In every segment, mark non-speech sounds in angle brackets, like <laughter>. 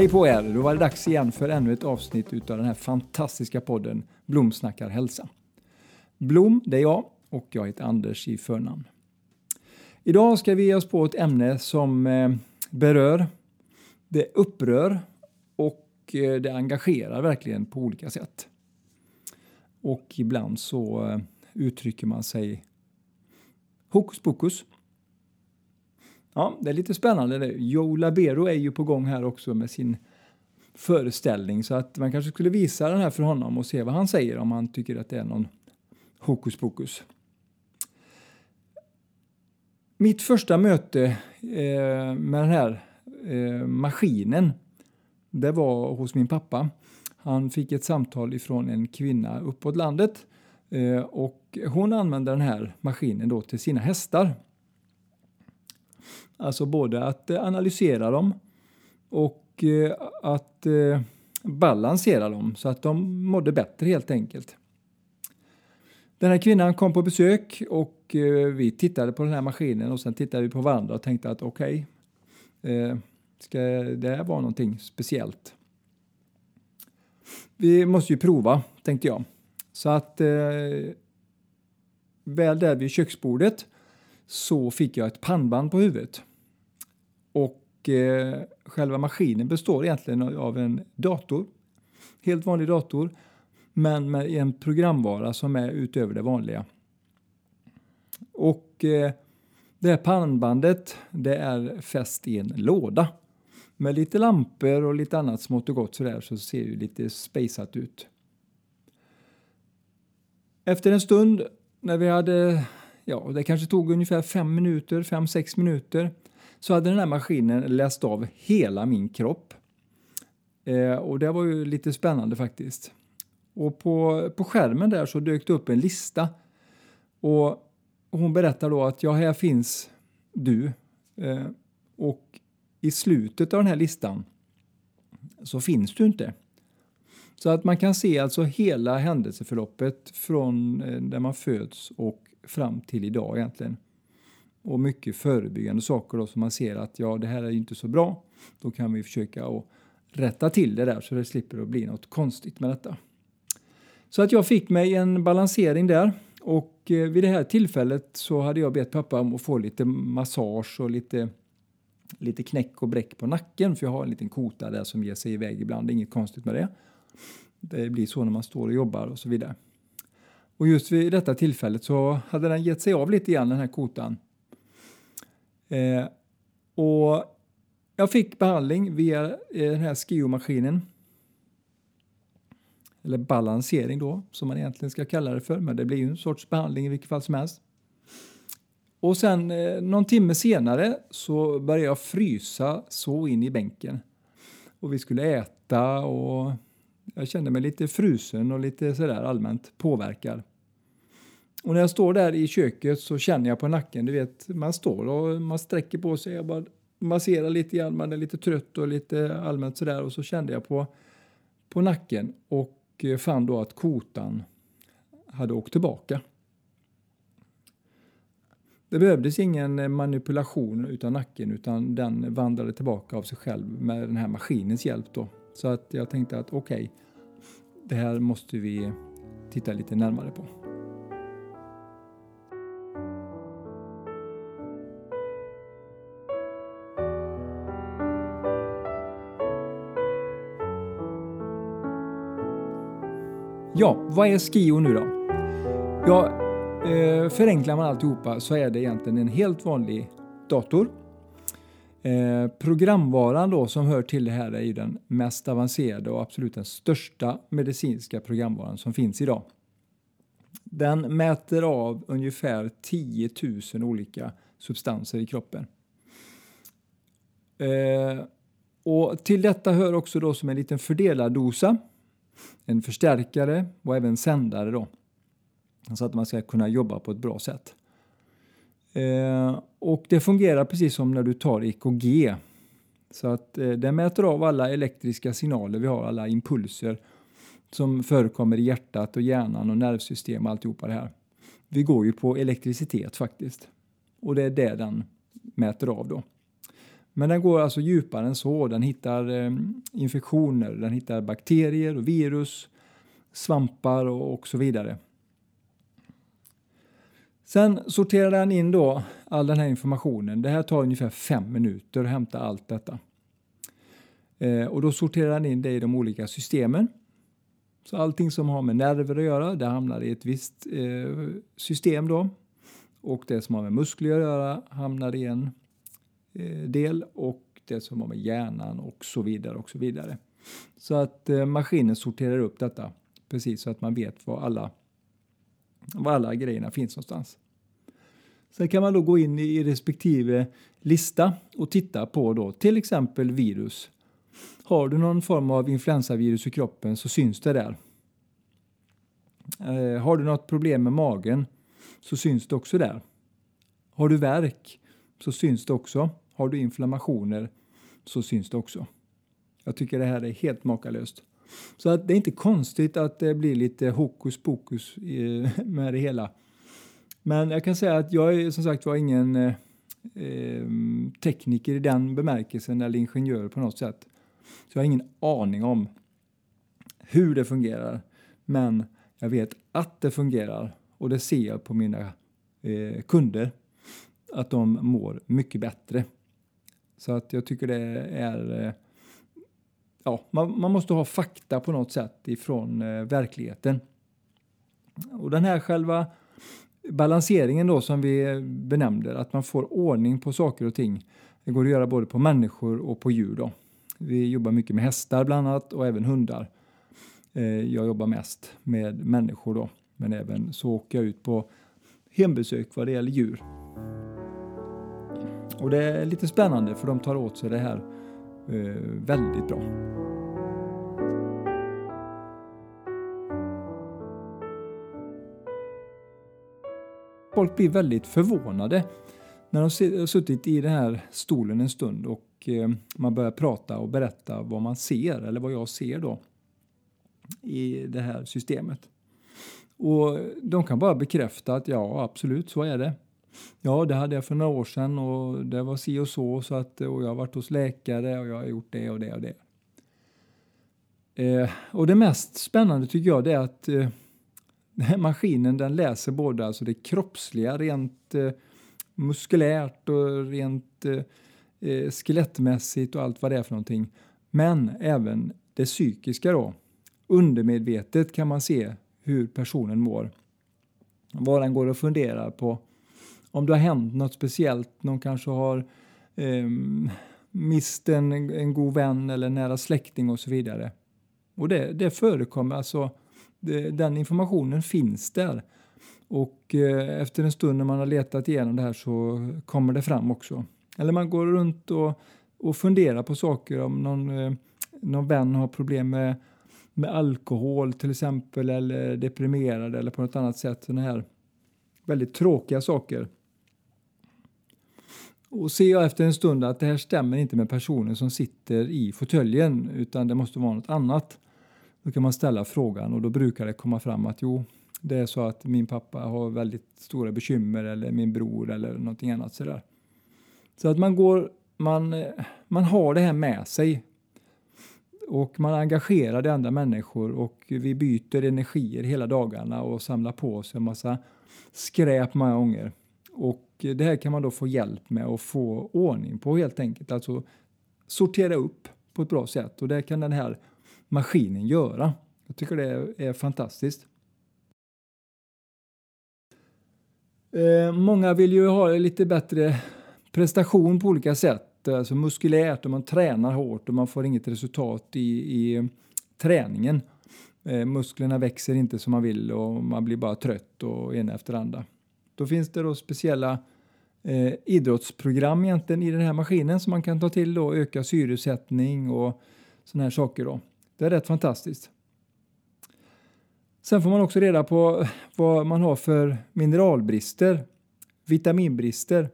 Hej på er! Då var det dags igen för ännu ett avsnitt utav den här fantastiska podden Blom snackar hälsa. Blom, det är jag och jag heter Anders i förnamn. Idag ska vi ge oss på ett ämne som eh, berör, det upprör och eh, det engagerar verkligen på olika sätt. Och ibland så eh, uttrycker man sig hokus pokus. Ja, det är lite spännande. Det. Joe Labero är ju på gång här också med sin föreställning så att man kanske skulle visa den här för honom och se vad han säger om han tycker att det är någon hokus pokus. Mitt första möte eh, med den här eh, maskinen det var hos min pappa. Han fick ett samtal ifrån en kvinna uppåt landet eh, och hon använde den här maskinen då till sina hästar. Alltså både att eh, analysera dem och eh, att eh, balansera dem så att de mådde bättre helt enkelt. Den här kvinnan kom på besök och vi tittade på den här maskinen och sen tittade vi på varandra och tänkte att okej, okay, ska det här vara någonting speciellt? Vi måste ju prova, tänkte jag. Så att väl där vid köksbordet så fick jag ett pannband på huvudet. Och eh, själva maskinen består egentligen av en dator, helt vanlig dator, men med en programvara som är utöver det vanliga. Och eh, det här pannbandet det är fäst i en låda med lite lampor och lite annat smått och gott sådär så ser det lite spejsat ut. Efter en stund när vi hade, ja det kanske tog ungefär fem minuter, fem, sex minuter så hade den här maskinen läst av hela min kropp. Eh, och det var ju lite spännande faktiskt. Och på, på skärmen där så dök det upp en lista. Och hon berättar då att ja, här finns du. Eh, och i slutet av den här listan så finns du inte. Så att man kan se alltså hela händelseförloppet från eh, där man föds och fram till idag egentligen och mycket förebyggande saker då, som man ser att ja, det här är inte så bra. Då kan vi försöka att rätta till det där så det slipper att bli något konstigt med detta. Så att jag fick mig en balansering där och eh, vid det här tillfället så hade jag bett pappa om att få lite massage och lite, lite knäck och bräck på nacken för jag har en liten kota där som ger sig iväg ibland. Det är inget konstigt med det. Det blir så när man står och jobbar och så vidare. Och just vid detta tillfället så hade den gett sig av lite grann den här kotan Eh, och jag fick behandling via eh, den här skiomaskinen. Eller balansering då, som man egentligen ska kalla det för. Men det blir ju en sorts behandling i vilket fall som helst. Och sen eh, någon timme senare så började jag frysa så in i bänken. Och vi skulle äta och jag kände mig lite frusen och lite sådär allmänt påverkad. Och när jag står där i köket så känner jag på nacken, du vet, man står och man sträcker på sig. Jag bara masserar lite grann, man är lite trött och lite allmänt sådär. Och så kände jag på, på nacken och eh, fann då att kotan hade åkt tillbaka. Det behövdes ingen eh, manipulation utav nacken utan den vandrade tillbaka av sig själv med den här maskinens hjälp. Då. Så att jag tänkte att okej, okay, det här måste vi titta lite närmare på. Ja, vad är Skio nu då? Ja, eh, förenklar man alltihopa så är det egentligen en helt vanlig dator. Eh, programvaran då som hör till det här är ju den mest avancerade och absolut den största medicinska programvaran som finns idag. Den mäter av ungefär 10 000 olika substanser i kroppen. Eh, och till detta hör också då som en liten fördelardosa en förstärkare och även sändare då. Så att man ska kunna jobba på ett bra sätt. Eh, och det fungerar precis som när du tar EKG. Så att eh, den mäter av alla elektriska signaler vi har, alla impulser som förekommer i hjärtat och hjärnan och nervsystem och alltihopa det här. Vi går ju på elektricitet faktiskt. Och det är det den mäter av då. Men den går alltså djupare än så. Den hittar eh, infektioner, den hittar bakterier och virus, svampar och, och så vidare. Sen sorterar den in då all den här informationen. Det här tar ungefär fem minuter att hämta allt detta. Eh, och då sorterar den in det i de olika systemen. Så allting som har med nerver att göra, det hamnar i ett visst eh, system då. Och det som har med muskler att göra hamnar i en Eh, del och det som har med hjärnan och så vidare och så vidare. Så att eh, maskinen sorterar upp detta precis så att man vet var alla, var alla grejerna finns någonstans. Sen kan man då gå in i respektive lista och titta på då till exempel virus. Har du någon form av influensavirus i kroppen så syns det där. Eh, har du något problem med magen så syns det också där. Har du värk så syns det också. Har du inflammationer så syns det också. Jag tycker det här är helt makalöst. Så att det är inte konstigt att det blir lite hokus pokus eh, med det hela. Men jag kan säga att jag är som sagt var ingen eh, eh, tekniker i den bemärkelsen eller ingenjör på något sätt. Så jag har ingen aning om hur det fungerar. Men jag vet att det fungerar och det ser jag på mina eh, kunder att de mår mycket bättre. Så att jag tycker det är eh, ja, man, man, måste ha fakta på något sätt ifrån eh, verkligheten. Och den här själva balanseringen då som vi benämnde, att man får ordning på saker och ting. Det går att göra både på människor och på djur. Då. Vi jobbar mycket med hästar bland annat och även hundar. Eh, jag jobbar mest med människor då, men även så åker jag ut på hembesök vad det gäller djur. Och det är lite spännande för de tar åt sig det här eh, väldigt bra. Folk blir väldigt förvånade när de har suttit i den här stolen en stund och eh, man börjar prata och berätta vad man ser, eller vad jag ser då, i det här systemet. Och de kan bara bekräfta att ja, absolut, så är det. Ja, det hade jag för några år sedan och det var si och så, så att, och jag har varit hos läkare och jag har gjort det och det och det. Eh, och det mest spännande tycker jag det är att eh, <laughs> maskinen den läser både alltså det kroppsliga, rent eh, muskulärt och rent eh, eh, skelettmässigt och allt vad det är för någonting. Men även det psykiska då. Undermedvetet kan man se hur personen mår. Vad den går och funderar på. Om det har hänt något speciellt, någon kanske har eh, mist en, en god vän eller nära släkting och så vidare. Och det, det förekommer alltså, det, den informationen finns där. Och eh, efter en stund när man har letat igenom det här så kommer det fram också. Eller man går runt och, och funderar på saker om någon, eh, någon vän har problem med, med alkohol till exempel eller deprimerad eller på något annat sätt. Sådana här väldigt tråkiga saker. Och ser jag efter en stund att det här stämmer inte med personen som sitter i fåtöljen utan det måste vara något annat. Då kan man ställa frågan och då brukar det komma fram att jo, det är så att min pappa har väldigt stora bekymmer eller min bror eller någonting annat sådär. Så att man går, man, man har det här med sig och man engagerar de andra människor och vi byter energier hela dagarna och samlar på oss en massa skräp många gånger. Och det här kan man då få hjälp med och få ordning på helt enkelt. Alltså sortera upp på ett bra sätt och det kan den här maskinen göra. Jag tycker det är fantastiskt. Eh, många vill ju ha lite bättre prestation på olika sätt, alltså muskulärt och man tränar hårt och man får inget resultat i, i träningen. Eh, musklerna växer inte som man vill och man blir bara trött och ena efter andra. Då finns det då speciella eh, idrottsprogram egentligen i den här maskinen som man kan ta till och öka syresättning och sådana här saker. Då. Det är rätt fantastiskt. Sen får man också reda på vad man har för mineralbrister, vitaminbrister.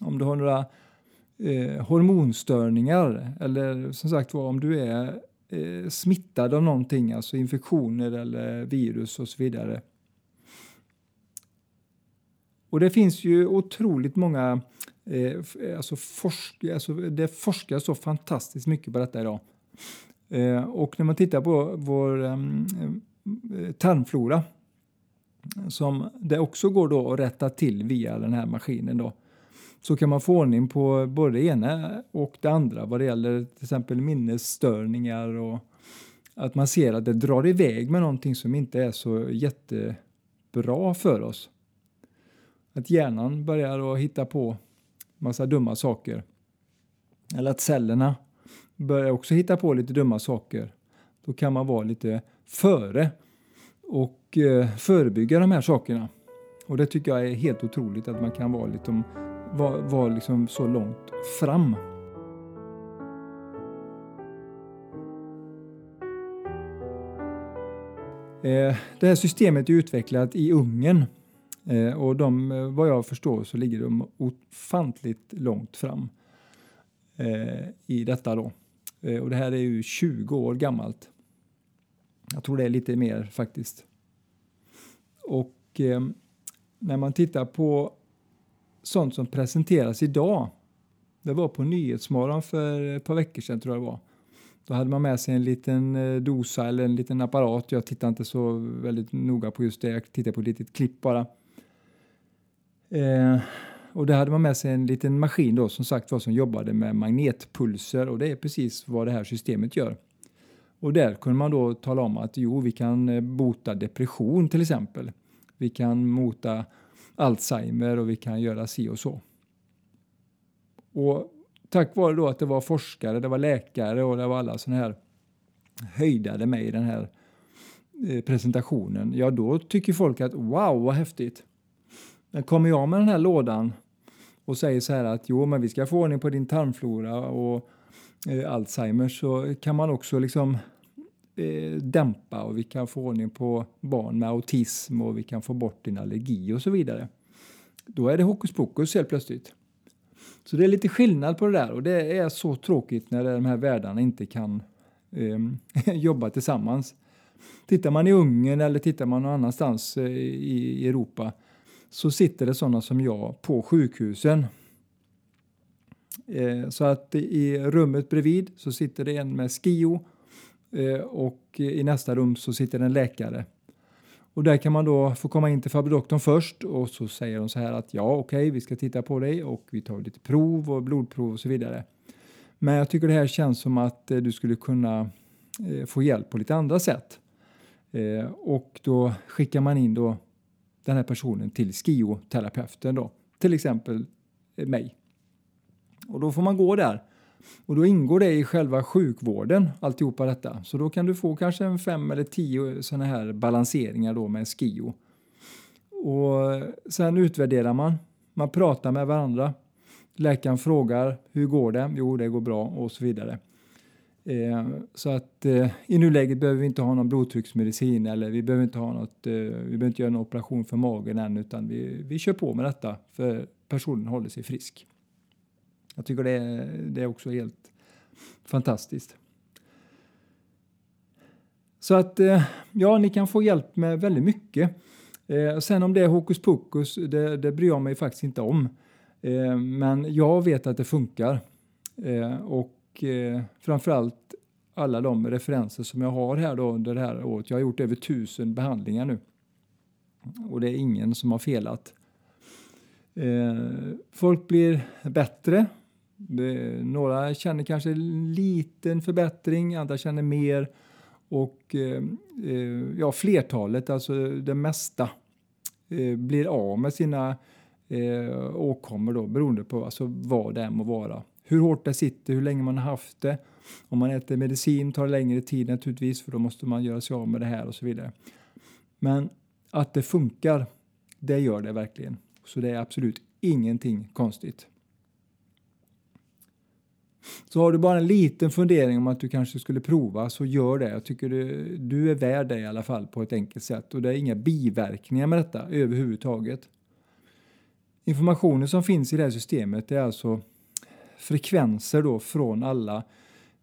Om du har några eh, hormonstörningar eller som sagt var om du är eh, smittad av någonting, alltså infektioner eller virus och så vidare. Och det finns ju otroligt många, eh, eh, alltså, forsk, alltså det forskas så fantastiskt mycket på detta idag. Eh, och när man tittar på vår ehm, eh, tarmflora som det också går då att rätta till via den här maskinen då så kan man få ordning på både det ena och det andra vad det gäller till exempel minnesstörningar och att man ser att det drar iväg med någonting som inte är så jättebra för oss. Att hjärnan börjar att hitta på massa dumma saker. Eller att cellerna börjar också hitta på lite dumma saker. Då kan man vara lite före och eh, förebygga de här sakerna. Och det tycker jag är helt otroligt att man kan vara, lite, vara, vara liksom så långt fram. Eh, det här systemet är utvecklat i Ungern eh, och de, eh, vad jag förstår så ligger de ofantligt långt fram eh, i detta då. Eh, och det här är ju 20 år gammalt. Jag tror det är lite mer faktiskt. Och eh, när man tittar på sånt som presenteras idag. Det var på Nyhetsmorgon för ett par veckor sedan tror jag det var. Då hade man med sig en liten dosa eller en liten apparat. Jag tittar inte så väldigt noga på just det. Jag tittar på ett litet klipp bara. Eh, och där hade man med sig en liten maskin då som sagt var som jobbade med magnetpulser och det är precis vad det här systemet gör. Och där kunde man då tala om att jo, vi kan eh, bota depression till exempel. Vi kan mota Alzheimer och vi kan göra si och så. Och tack vare då att det var forskare, det var läkare och det var alla sådana här höjdade mig i den här eh, presentationen, ja då tycker folk att wow vad häftigt. Men kommer jag med den här lådan och säger så här att jo men vi ska få ordning på din tarmflora och eh, Alzheimer så kan man också liksom eh, dämpa och vi kan få ordning på barn med autism och vi kan få bort din allergi och så vidare. Då är det hokus pokus helt plötsligt. Så det är lite skillnad på det där och det är så tråkigt när de här världarna inte kan eh, <laughs> jobba tillsammans. Tittar man i Ungern eller tittar man någon annanstans eh, i Europa så sitter det sådana som jag på sjukhusen eh, så att i rummet bredvid så sitter det en med skio eh, och i nästa rum så sitter en läkare. Och där kan man då få komma in till fabridoktorn först och så säger de så här att ja okej okay, vi ska titta på dig och vi tar lite prov och blodprov och så vidare. Men jag tycker det här känns som att eh, du skulle kunna få hjälp på lite andra sätt. Och då skickar man in då den här personen till skioterapeuten då, till exempel eh, mig. Och då får man gå där. Och då ingår det i själva sjukvården, alltihopa detta. Så då kan du få kanske en fem eller tio sådana här balanseringar då med skio. Och sen utvärderar man. Man pratar med varandra. Läkaren frågar hur går det? Jo, det går bra och så vidare. Eh, så att eh, i nuläget behöver vi inte ha någon blodtrycksmedicin eller vi behöver inte ha något, eh, vi behöver inte göra någon operation för magen än utan vi, vi kör på med detta för personen håller sig frisk. Jag tycker det är, det är också helt fantastiskt. Så att eh, ja, ni kan få hjälp med väldigt mycket. Eh, sen om det är hokus pokus, det, det bryr jag mig faktiskt inte om. Eh, men jag vet att det funkar. Och och eh, framförallt alla de referenser som jag har här då under det här året. Jag har gjort över tusen behandlingar nu. Och det är ingen som har felat. Eh, folk blir bättre några känner kanske en liten förbättring, andra känner mer. Och eh, eh, ja, flertalet, alltså det mesta, eh, blir av med sina eh, åkommor då, beroende på alltså, vad det än må vara. Hur hårt det sitter, hur länge man har haft det. Om man äter medicin tar det längre tid naturligtvis för då måste man göra sig av med det här och så vidare. Men att det funkar, det gör det verkligen. Så det är absolut ingenting konstigt. Så har du bara en liten fundering om att du kanske skulle prova så gör det. Jag tycker du, du är värd det i alla fall på ett enkelt sätt och det är inga biverkningar med detta överhuvudtaget. Informationen som finns i det här systemet är alltså frekvenser då från alla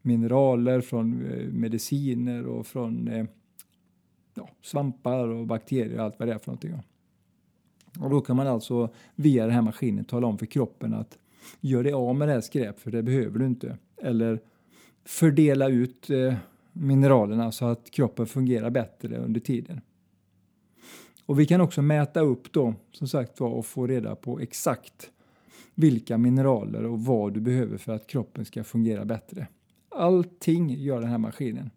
mineraler, från eh, mediciner och från eh, ja, svampar och bakterier och allt vad det är för någonting. Och då kan man alltså via den här maskinen tala om för kroppen att gör dig av med det här skräp för det behöver du inte. Eller fördela ut eh, mineralerna så att kroppen fungerar bättre under tiden. Och vi kan också mäta upp då, som sagt var, och få reda på exakt vilka mineraler och vad du behöver för att kroppen ska fungera bättre. Allting gör den här maskinen.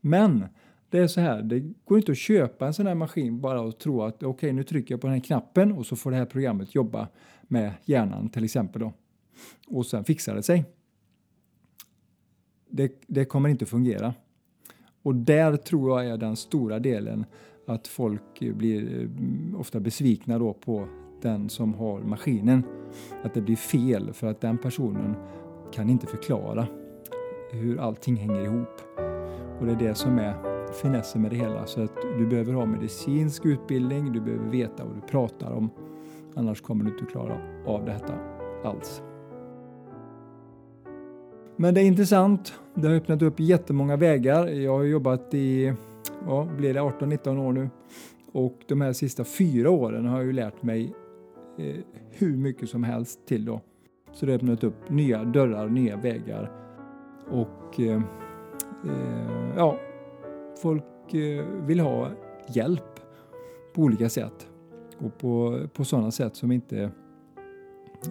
Men det är så här, det går inte att köpa en sån här maskin bara och tro att okej, okay, nu trycker jag på den här knappen och så får det här programmet jobba med hjärnan till exempel då. Och sen fixar det sig. Det, det kommer inte fungera. Och där tror jag är den stora delen att folk blir eh, ofta besvikna då på den som har maskinen. Att det blir fel för att den personen kan inte förklara hur allting hänger ihop. Och det är det som är finessen med det hela. Så att du behöver ha medicinsk utbildning, du behöver veta vad du pratar om. Annars kommer du inte klara av detta alls. Men det är intressant. Det har öppnat upp jättemånga vägar. Jag har jobbat i, ja, blir det 18-19 år nu. Och de här sista fyra åren har jag ju lärt mig eh, hur mycket som helst till då. Så det har öppnat upp nya dörrar, nya vägar. Och eh, eh, ja, folk eh, vill ha hjälp på olika sätt. Och på, på sådana sätt som inte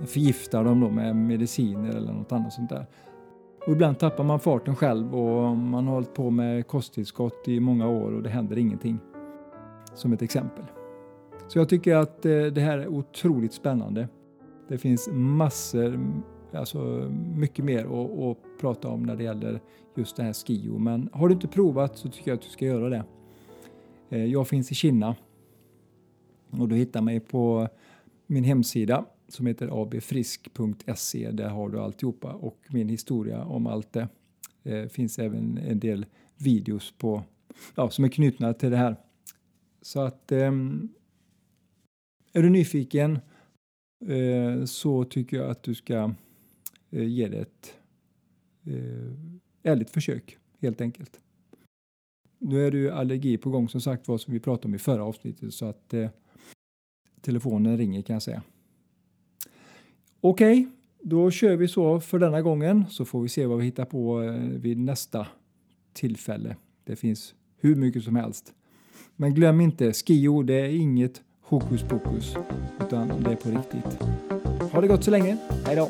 förgiftar dem då med mediciner eller något annat sånt där. Och ibland tappar man farten själv och man har hållit på med kosttillskott i många år och det händer ingenting. Som ett exempel. Så jag tycker att eh, det här är otroligt spännande. Det finns massor, alltså mycket mer att, att prata om när det gäller just det här Skio. Men har du inte provat så tycker jag att du ska göra det. Eh, jag finns i Kina och du hittar mig på min hemsida som heter abfrisk.se. Där har du alltihopa och min historia om allt det. Det finns även en del videos på, ja, som är knutna till det här. Så att ehm, är du nyfiken eh, så tycker jag att du ska eh, ge det ett eh, ärligt försök helt enkelt. Nu är det ju allergi på gång som sagt var som vi pratade om i förra avsnittet så att telefonen ringer kan jag säga. Okej, okay, då kör vi så för denna gången så får vi se vad vi hittar på eh, vid nästa tillfälle. Det finns hur mycket som helst. Men glöm inte, Skio det är inget hokus pokus utan det är på riktigt. Ha det gott så länge. Hej då!